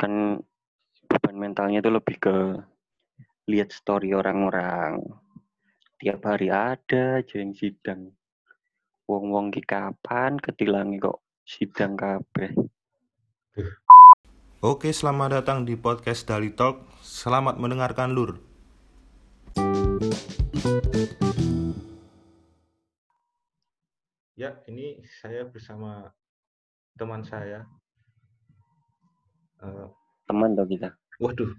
kan beban mentalnya itu lebih ke lihat story orang-orang. Tiap hari ada aja yang sidang. Wong-wong ki kapan ketilangi kok sidang kabeh. Oke, selamat datang di podcast Dali Talk. Selamat mendengarkan, Lur. Ya, ini saya bersama teman saya. Eh, Teman toh kita. waduh,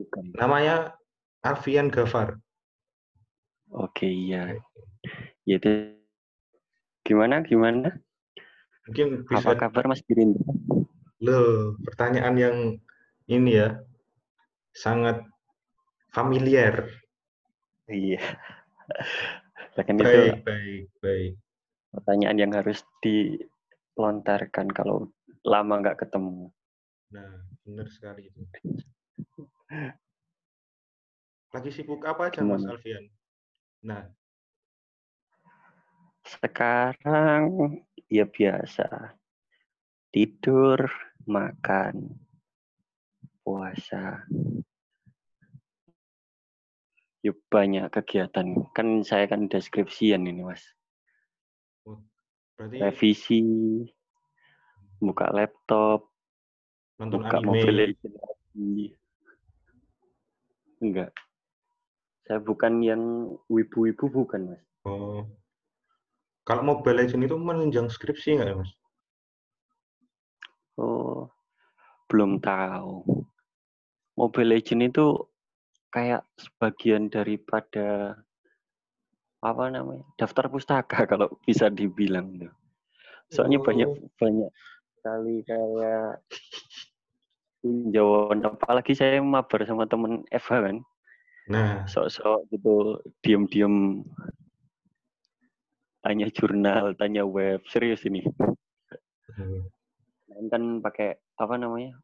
Bukan. namanya Alfian Gafar. Oke, iya. Ya itu gimana gimana? Mungkin Apa bisa kabar Mas Girinda? Loh, pertanyaan yang ini ya sangat familiar. Iya. Kan itu Baik, baik, baik. pertanyaan yang harus dilontarkan kalau lama nggak ketemu. Nah, benar sekali itu. Lagi sibuk apa aja, Mas? Alfian? Nah, Sekarang ya biasa. Tidur, makan, puasa. Yuk banyak kegiatan. Kan saya kan deskripsian ini, Mas. berarti Revisi, buka laptop, nonton buka anime. Mobile Legends lagi. Enggak. Saya bukan yang wibu-wibu bukan, Mas. Oh. Kalau Mobile Legends itu menunjang skripsi nggak ya, Mas? Oh, belum tahu. Mobile Legends itu kayak sebagian daripada apa namanya daftar pustaka kalau bisa dibilang tuh. Soalnya banyak Oh. banyak sekali kayak tinjauan apalagi saya mabar sama temen Eva kan? Nah, sok-sok gitu diem-diem tanya jurnal tanya web serius ini. Hmm, kan pakai apa namanya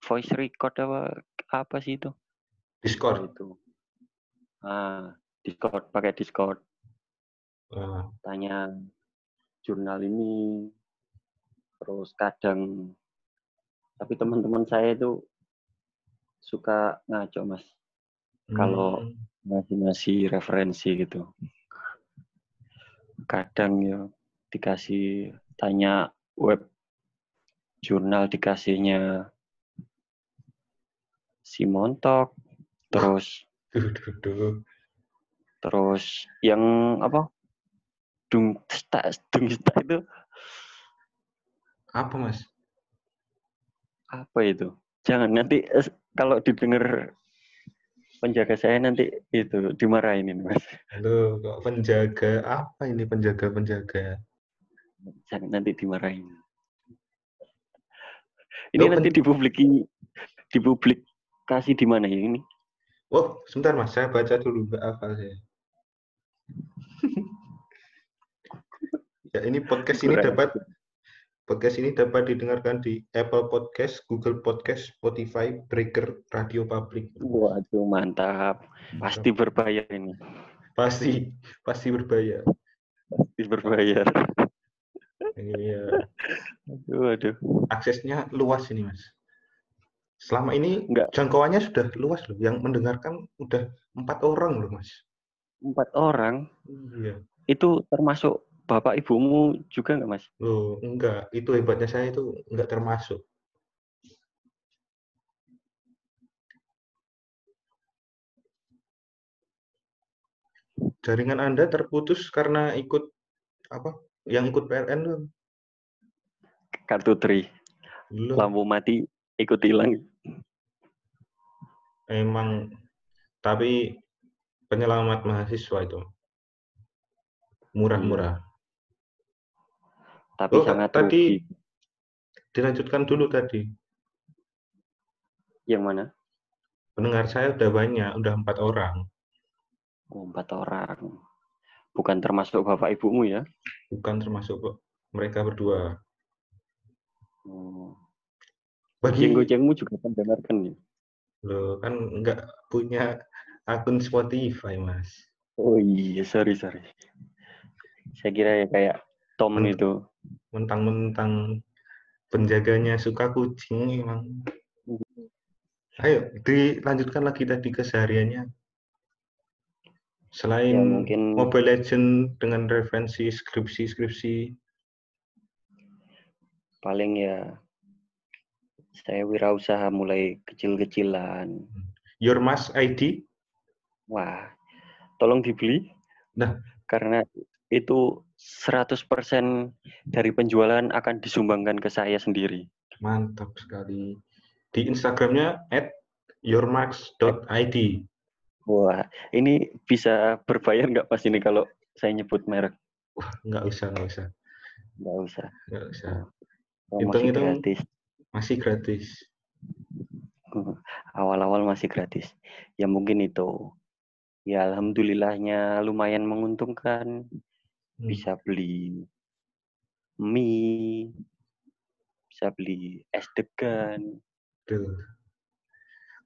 voice record apa apa sih itu? Discord. itu. Ah Discord pakai Discord. Ah, tanya jurnal ini terus kadang tapi teman-teman saya itu suka ngaco mas Kalau- hmm, ngasih-ngasih referensi gitu kadang ya dikasih tanya web jurnal dikasihnya si montok terus duh, duh, duh. terus yang apa dung sta dung sta itu Apa, Mas? apa itu jangan nanti kalau didengar penjaga saya nanti itu dimarahin ini mas Halo, kok penjaga? Apa ini penjaga-penjaga? jangan nanti dimarahin ini Loh, nanti dipubliki dipublikasi di mana ya ini Oh, sebentar, Mas. Saya baca dulu, nggak hafal saya. ya, ini podcast ini dapat podcast ini dapat didengarkan di Apple Podcast, Google Podcast, Spotify, Breaker, Radio Public. waduh mantap pasti berbayar ini pasti pasti berbayar. pasti berbayar Iya. aduh aduh aksesnya luas ini mas. Selama ini Enggak. jangkauannya sudah luas loh. Yang mendengarkan udah empat orang loh mas. empat orang Iya. itu termasuk bapak ibumu juga nggak mas Loh enggak. Itu hebatnya saya itu enggak termasuk. Jaringan Anda terputus karena ikut apa? Yang ikut PLN loh. kartu tri Loh, lampu mati ikut hilang emang tapi penyelamat mahasiswa itu murah-murah. Tapi Oh, sangat tadi- rugi Dilanjutkan dulu tadi. yang mana Pendengar saya udah banyak, udah empat orang. oh, empat orang bukan termasuk bapak ibumu ya Bukan termasuk mereka berdua. oh. Bagi gojeng-gojengmu juga mendengarkan ya lo kan nggak punya akun Spotify, Mas. oh iya sorry sorry saya kira ya kayak Tom Hmm. itu Mentang-mentang penjaganya suka kucing emang. Ayo, dilanjutkan lagi tadi kesehariannya. Selain Ya, mungkin- Mobile Legend dengan referensi skripsi-skripsi, paling ya saya wirausaha mulai kecil-kecilan. Your Mas ID, Wah, tolong dibeli. Nah. Karena itu 100% dari penjualan akan disumbangkan ke saya sendiri. mantap sekali. Di Instagramnya at yourmax.id. Wah, ini bisa berbayar nggak pas ini kalau saya nyebut merek? Wah, nggak usah, nggak usah, Nggak usah. nggak usah. Oh, masih Hitung-hitung. gratis. Masih gratis. Awal-awal masih gratis. Ya mungkin itu. Ya alhamdulillahnya lumayan menguntungkan. Hmm. Bisa beli mie, bisa beli es degan. Tuh.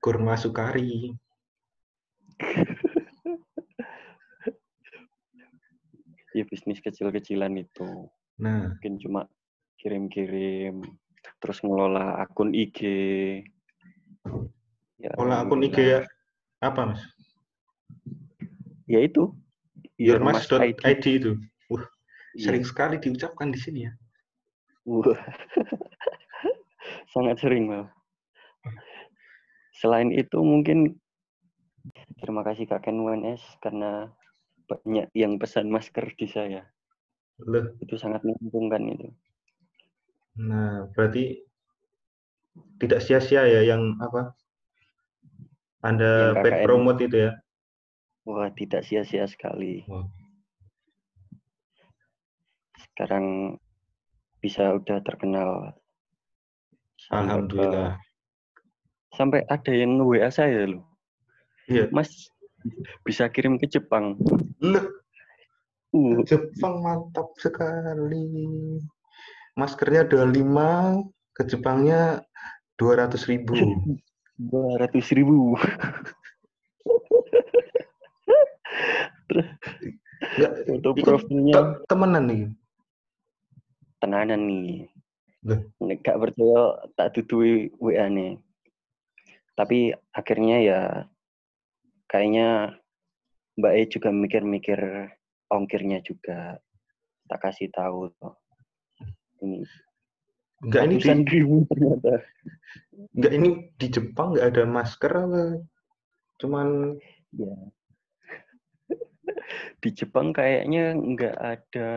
Kurma Sukari. Ya bisnis kecil-kecilan itu. Nah, Mungkin cuma kirim-kirim, terus ngelola akun IG. Ya, olah akun IG ya, apa mas? Ya itu. Yourmas.id itu. Iya. Sering sekali diucapkan di sini ya. Wah. Sangat sering malah. Selain itu mungkin terima kasih Kak Ken UNS karena banyak yang pesan masker di saya. Loh, Itu sangat menguntungkan itu. nah berarti tidak sia-sia ya yang apa? Anda Yang KKN. promote itu ya. Wah, tidak sia-sia sekali. Wah. Sekarang bisa udah terkenal. Sampai ke- Alhamdulillah. sampai ada yang WA saya loh. Iya. Mas bisa kirim ke Jepang. Loh, Uh, Jepang mantap sekali. Maskernya 25, ke Jepangnya 200 ribu. 200 ribu. Enggak, Foto Itu profilnya te- temenan nih. Tenanan nih. Loh. Nek gak percaya tak tutui WA nih. Tapi akhirnya ya kayaknya Mbak E juga mikir-mikir ongkirnya juga. Tak kasih tahu tuh. Ini Enggak ini di, ribu ternyata. enggak ini di Jepang enggak ada masker apa? Cuman Ya. Di Jepang kayaknya nggak ada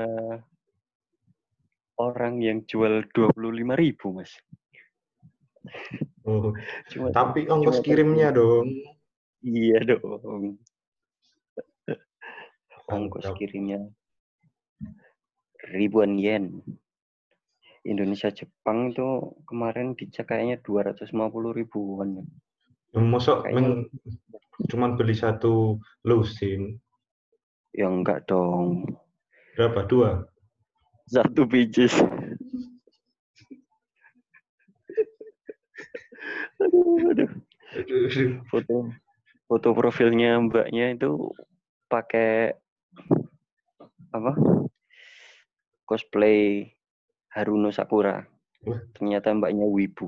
orang yang jual 25.000 ribu, Mas. oh, Cuma tapi ongkos cuma kirimnya dong. Iya dong. Ongkos kirimnya ribuan yen. Indonesia Jepang itu kemarin dicek kayaknya 250 ribuan. Mosok Kayaknya- cuman beli satu lusin. Ya enggak dong. Berapa? Dua? Satu biji. aduh, aduh. Foto foto profilnya mbaknya itu pakai apa? Cosplay Haruno Sakura. Wah. Ternyata mbaknya wibu.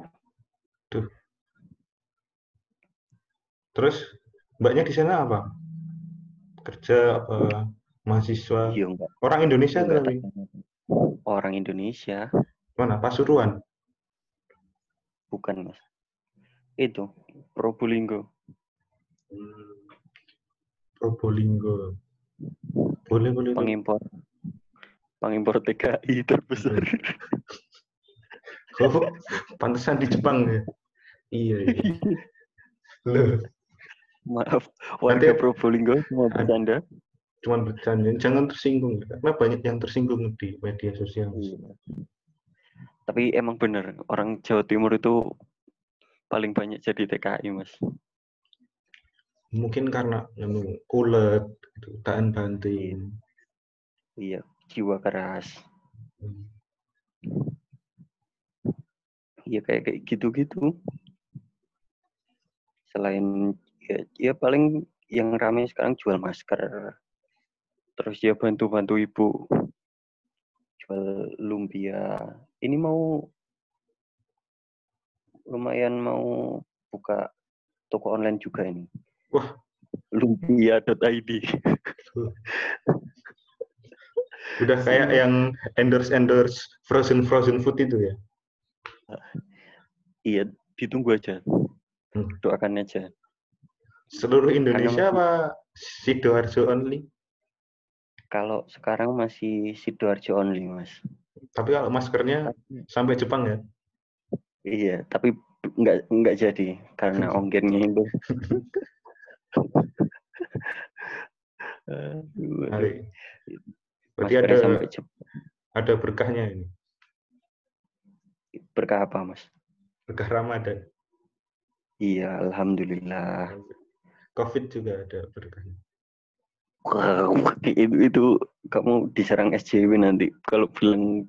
Terus mbaknya di sana apa? Kerja apa? Mahasiswa? Iya enggak. Orang Indonesia enggak tapi tak- Orang Indonesia, mana? Pasuruan? bukan Mas. Itu Probolinggo. Hmm. Probolinggo. Boleh, boleh. pengimpor pengimpor TKI terbesar. Oh, pantesan di Jepang ya? Iya, iya. Loh, Maaf, warga Nanti- Probolinggo cuma bercanda. Cuman bercanda. Jangan tersinggung. Karena banyak yang tersinggung di media sosial. Iya. Tapi emang bener, orang Jawa Timur itu paling banyak jadi TKI, Mas. Mungkin karena anu, kulet, gitu, tahan banting. Iya, jiwa keras. Hmm. Iya kayak kayak gitu-gitu. Selain ya, ya paling yang ramai sekarang jual masker. Terus ya bantu-bantu ibu jual lumpia. Ini mau lumayan mau buka toko online juga ini. Wah. Lumpia.id. Udah kayak yang endorse-endorse frozen-frozen food itu ya? Iya, ditunggu aja. Hmm. Doakan aja. Seluruh Indonesia masih- apa Sidoarjo only? Kalau sekarang masih Sidoarjo only, Mas. Tapi kalau maskernya sampai Jepang ya? Iya, tapi nggak nggak jadi karena ongkirnya itu. Hari. Berarti ada sampai Jepang. ada berkahnya ini. Berkah apa, Mas? Berkah Ramadan. Iya, alhamdulillah. Covid juga ada berkahnya. Wow, itu itu kamu diserang SJW nanti kalau bilang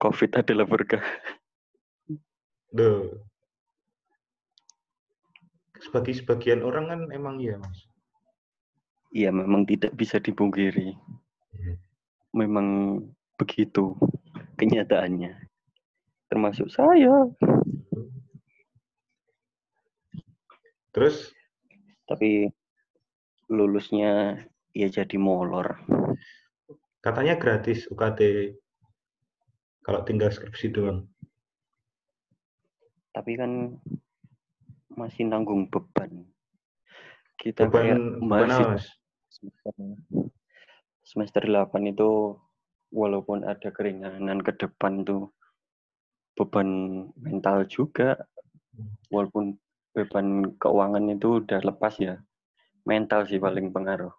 COVID adalah berkah. Duh. Sebagai sebagian orang kan emang iya, Mas. Iya, memang tidak bisa dipungkiri. Hmm. Memang begitu kenyataannya. Termasuk saya. Terus Tapi lulusnya ya jadi molor. katanya gratis UKT kalau tinggal skripsi doang. Tapi kan masih nanggung beban. Kita kayak Beban, beban mahasiswa Mas? semester, semester 8 itu walaupun ada keringanan ke depan tuh beban mental juga walaupun beban keuangan itu udah lepas ya mental sih paling pengaruh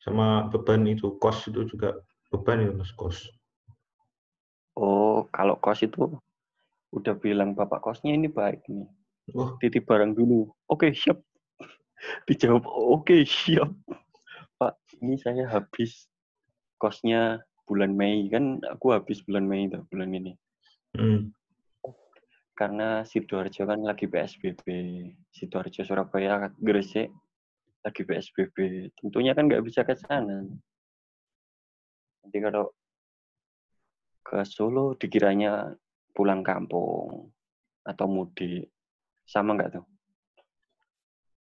Sama beban itu kos itu juga beban ya, Mas, kos. oh kalau kos itu udah bilang bapak kosnya ini baik nih. Wah, titip barang dulu. Oke siap. Dijawab oke siap. Pak ini saya habis kosnya bulan Mei. Kan aku habis bulan Mei tuh bulan ini. Hmm. karena sidoarjo kan lagi PSBB sidoarjo Surabaya Gresik lagi PSBB tentunya kan nggak bisa ke sana nanti kalau ke Solo dikiranya pulang kampung atau mudik sama nggak tuh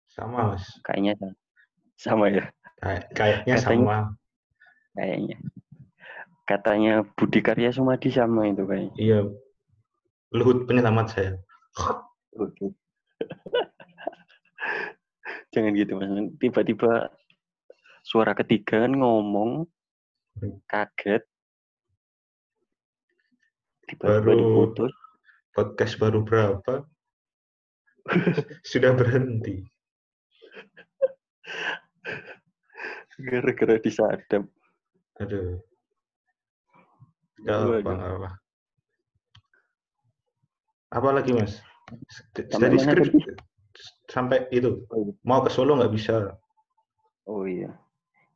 sama, Mas. kayaknya sama. sama ya Kayak, kayaknya Katanya- sama. kayaknya katanya Budi Karya Sumadi sama itu kayaknya Iya. Luhut penyelamat saya. Jangan gitu mas. Tiba-tiba suara ketiga ngomong kaget. Tiba-tiba Baru- diputus. Podcast baru berapa? Sudah berhenti. Gara-gara disadap. Aduh. Gak Waduh. apa, nggak apa. Apa lagi, Mas? Dari skrip tadi? Sampai itu. Oh, iya. Mau ke Solo nggak bisa. Oh iya.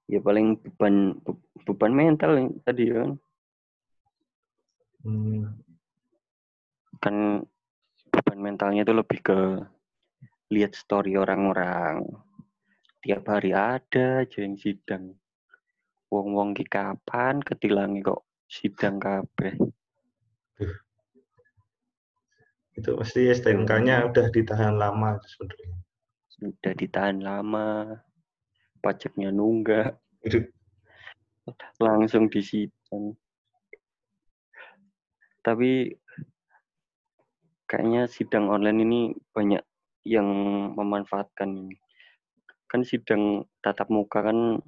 Ya paling beban be- beban mental yang tadi kan. Hmm. Kan beban mentalnya itu lebih ke lihat story orang-orang. Tiap hari ada aja yang sidang. Wong-wong ki kapan ketilangi kok sidang kabeh. Itu pasti STNK-nya udah ditahan lama sebenarnya. Sudah ditahan lama. Pajaknya nunggak. Langsung disidang. Tapi kayaknya sidang online ini banyak yang memanfaatkan ini. Kan sidang tatap muka kan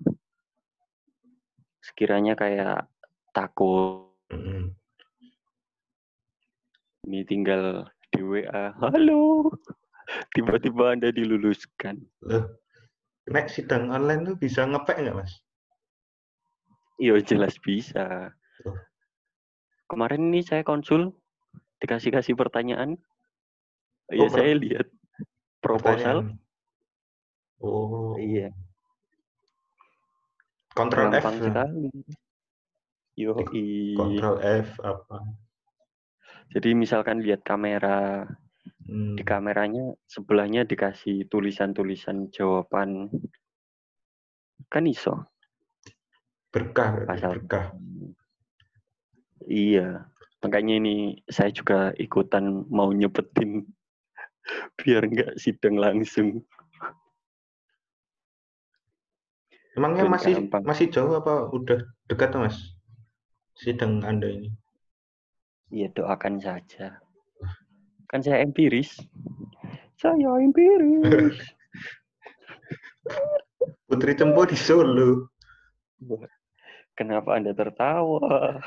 sekiranya kayak takut ini tinggal di WA, halo, tiba-tiba Anda diluluskan. Loh, nek sidang online tuh bisa ngepek nggak, Mas? Iya jelas bisa. Kemarin ini saya konsul, dikasih-kasih pertanyaan. Oh, Ya saya lihat proposal. Pertanyaan. Oh, Iya, Ctrl F. sekali. Yo, Ctrl F apa? Jadi misalkan lihat kamera, Hmm. di kameranya sebelahnya dikasih tulisan-tulisan jawaban. Kan iso. Berkah, Pasal. berkah. Iya, Makanya ini saya juga ikutan mau nyepetin biar nggak sidang langsung. Emangnya masih gampang. masih jauh apa udah dekat Mas? Sidang Anda ini. Ya doakan saja. Kan saya empiris. Saya empiris. Putri Cempo di Solo. Kenapa Anda tertawa?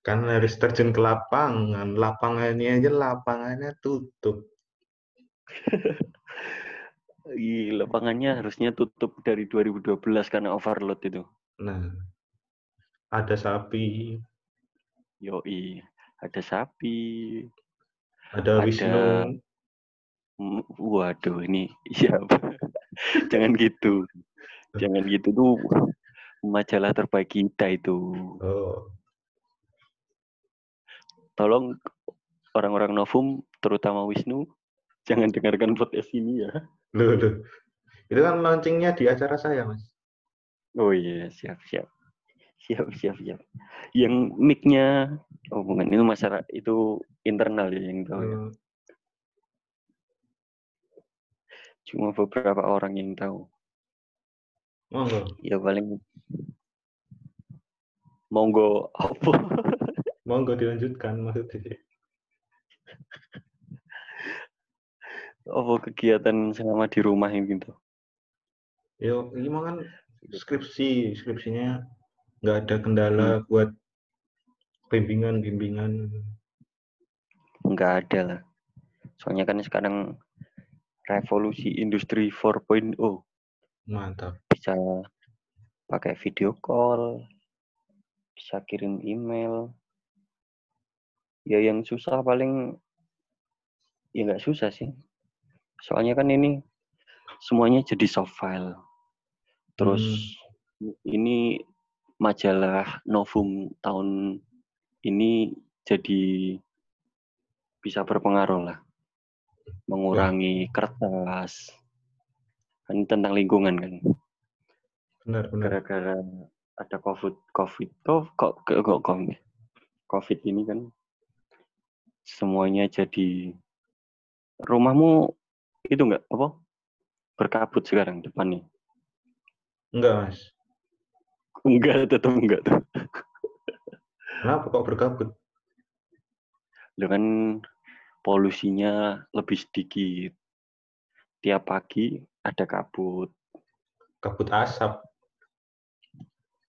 Kan harus terjun ke lapangan. Lapangannya aja lapangannya tutup. Ih, lapangannya harusnya tutup dari 2012 karena overload itu. Nah, ada sapi, Yoi, ada sapi, ada Ada- Wisnu. Waduh, ini siapa? Jangan gitu. Jangan gitu tuh majalah terbaik kita itu. Oh, Tolong orang-orang Novum, terutama Wisnu, jangan dengarkan podcast ini ya. loh, loh. Itu kan launchingnya di acara saya, Mas. Oh iya, siap, siap. Siap, siap. Yang mic-nya, oh bukan, itu masalah, itu internal ya yang tahu ya. Eh, Cuma beberapa orang yang tahu. monggo. Ya paling monggo apa? Monggo dilanjutkan maksudnya. apa kegiatan selama di rumah ini gitu. Yo, ini kan skripsi, skripsinya nggak ada kendala buat bimbingan-bimbingan. Enggak ada lah. Soalnya kan sekarang revolusi industri 4.0 Mantap. bisa pakai video call, bisa kirim email. Ya yang susah paling ya nggak susah sih. Soalnya kan ini semuanya jadi soft file. Terus ini majalah Novum tahun ini jadi bisa berpengaruh lah. Mengurangi kertas. Kan ini tentang lingkungan kan. Benar, benar. gara-gara ada covid covid kok kok kok kok kok- covid ini kan semuanya jadi rumahmu itu enggak apa berkabut sekarang depannya Enggak, Mas. Enggak tetap enggak tuh Kenapa kok berkabut? Kan polusinya lebih sedikit tiap pagi ada kabut Kabut asap.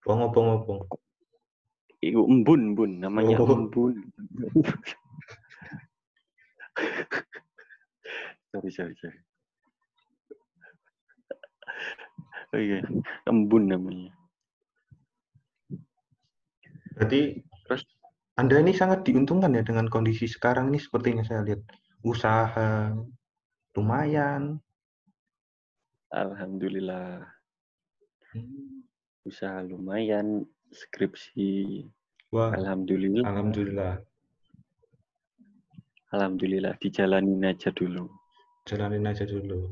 Bongong-bongong. Iku embun embun namanya Oh. embun sorry sorry sorry oh iya embun namanya Berarti Terus? Anda ini sangat diuntungkan ya dengan kondisi sekarang ini sepertinya saya lihat. Usaha lumayan. alhamdulillah Hmm. usaha lumayan skripsi Wah, alhamdulillah alhamdulillah. alhamdulillah dijalanin aja dulu Jalanin aja dulu.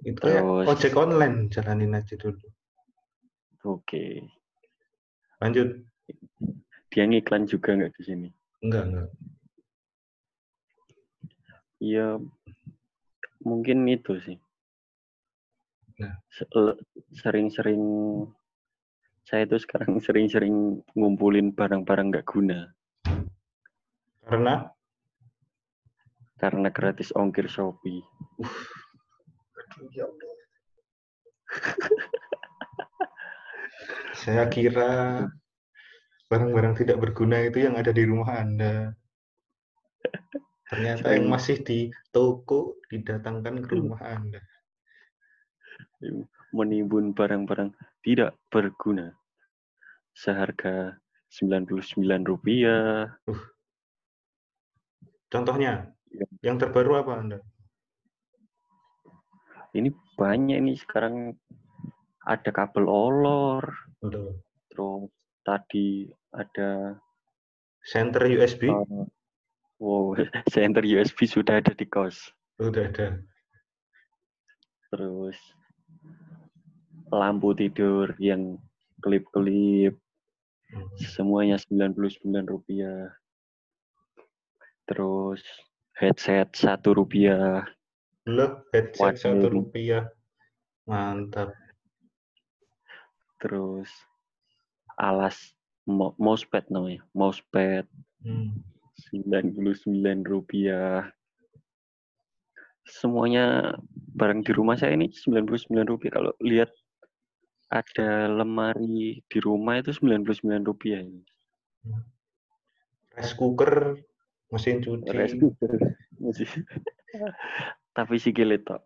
Itu Terus- ojek online, jalanin aja dulu. oke Lanjut. dia ngiklan juga nggak di sini Enggak, enggak. Iya, mungkin itu sih. Nah. Sering-sering, saya itu sekarang sering-sering ngumpulin barang-barang nggak guna. Karena Karena gratis ongkir Shopee. saya kira barang-barang tidak berguna itu yang ada di rumah Anda. Ternyata yang masih di toko didatangkan ke rumah Anda. Menimbun barang-barang tidak berguna. Seharga 99 rupiah. Contohnya, Iya. yang terbaru apa Anda? Ini banyak ini sekarang ada kabel olor. Terus tadi ada Center USB? eh, wow, center USB sudah ada di kos. Udah ada. terus lampu tidur yang kelip-kelip Hmm. Semuanya 99 rupiah. Terus headset satu rupiah. Loh, headset satu rupiah. Mantap. Terus alas mo- mousepad namanya. Mousepad Hmm. 99 rupiah. Semuanya barang di rumah saya ini 99 rupiah. Kalau lihat ada lemari di rumah itu 99 rupiah. ini. Rice cooker, mesin cuci. Rice cooker. Masih. Tapi sikile tok.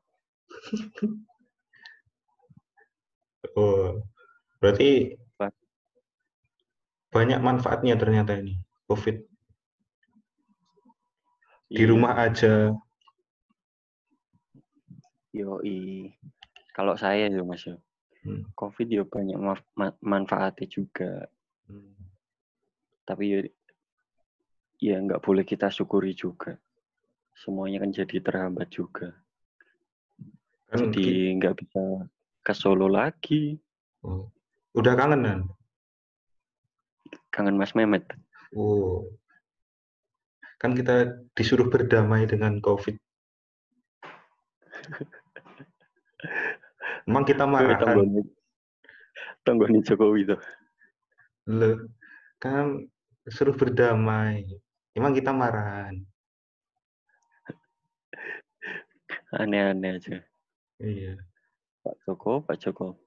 Oh, berarti banyak manfaatnya ternyata ini COVID di Iya. rumah aja. Yoi. Kalau saya ya Mas ya. Hmm. Covid ya banyak ma- manfaatnya juga. Hmm. Tapi ya ya nggak boleh kita syukuri juga. Semuanya kan jadi terhambat juga. Kan Jadi nggak bisa ke Solo lagi. oh, udah kangenan. Kangen Mas Mehmet. Oh, kan kita disuruh berdamai dengan COVID. Emang kita marahan. Tanggone tanggone Jokowi tuh. Loh, kan suruh berdamai. Emang kita marahan. Aneh-aneh aja. Iya, Pak Joko, Pak Joko.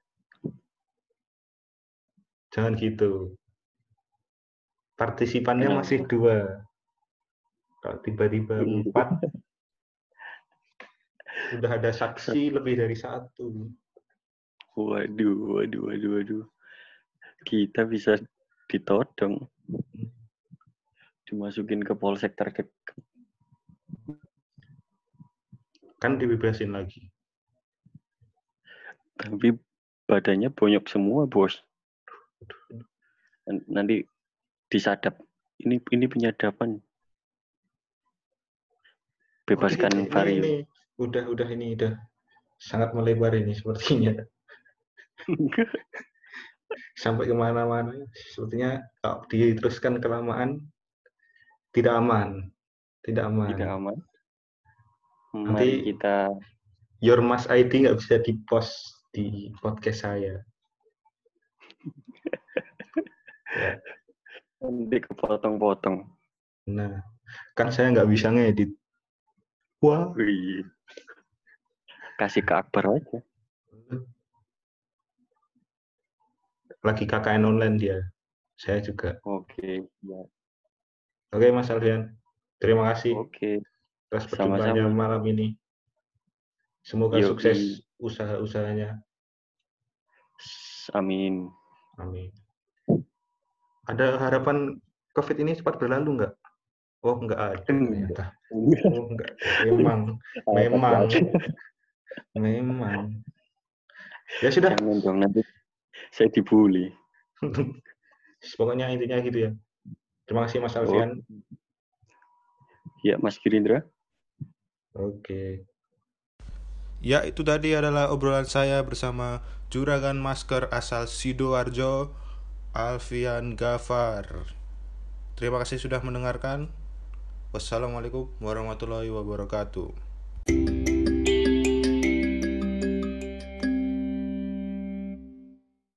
Jangan gitu. Partisipannya Kenapa? masih dua. Kalau tiba-tiba Iya. empat, udah ada saksi lebih dari satu. Waduh, waduh, waduh, waduh. Kita bisa ditodong. Dimasukin ke polsek terdekat. Kan dibebasin lagi. Tapi badannya bonyok semua, bos. Nanti disadap. Ini ini penyadapan. Bebaskan Oke, ini, Vario. ini udah udah ini udah sangat melebar ini sepertinya sampai ke mana-mana sepertinya kalau diteruskan kelamaan tidak aman tidak aman Tidak aman. Nanti- Mari kita your mas ID nggak bisa di post di podcast saya Ya, nanti kepotong-potong. nah kan saya nggak bisa ngedit wah Wih. Kasih ke Akbar aja. lagi KKN online dia saya juga Oke, ya. oke Mas Alfian terima kasih Oke. atas perjumpaannya malam ini semoga Yoi. sukses usaha-usahanya Amin. Amin. Ada harapan COVID ini cepat berlalu nggak? Oh, nggak ada ternyata. Oh, nggak. Memang, memang, memang. Ya sudah. Jangan dong nanti saya dibully. Pokoknya intinya gitu ya. Terima kasih Mas Alfian. Ya, Mas Girindra. Oke. Ya, itu tadi adalah obrolan saya bersama juragan masker asal Sidoarjo, Alfian Gafar. Terima kasih sudah mendengarkan. Wassalamualaikum warahmatullahi wabarakatuh.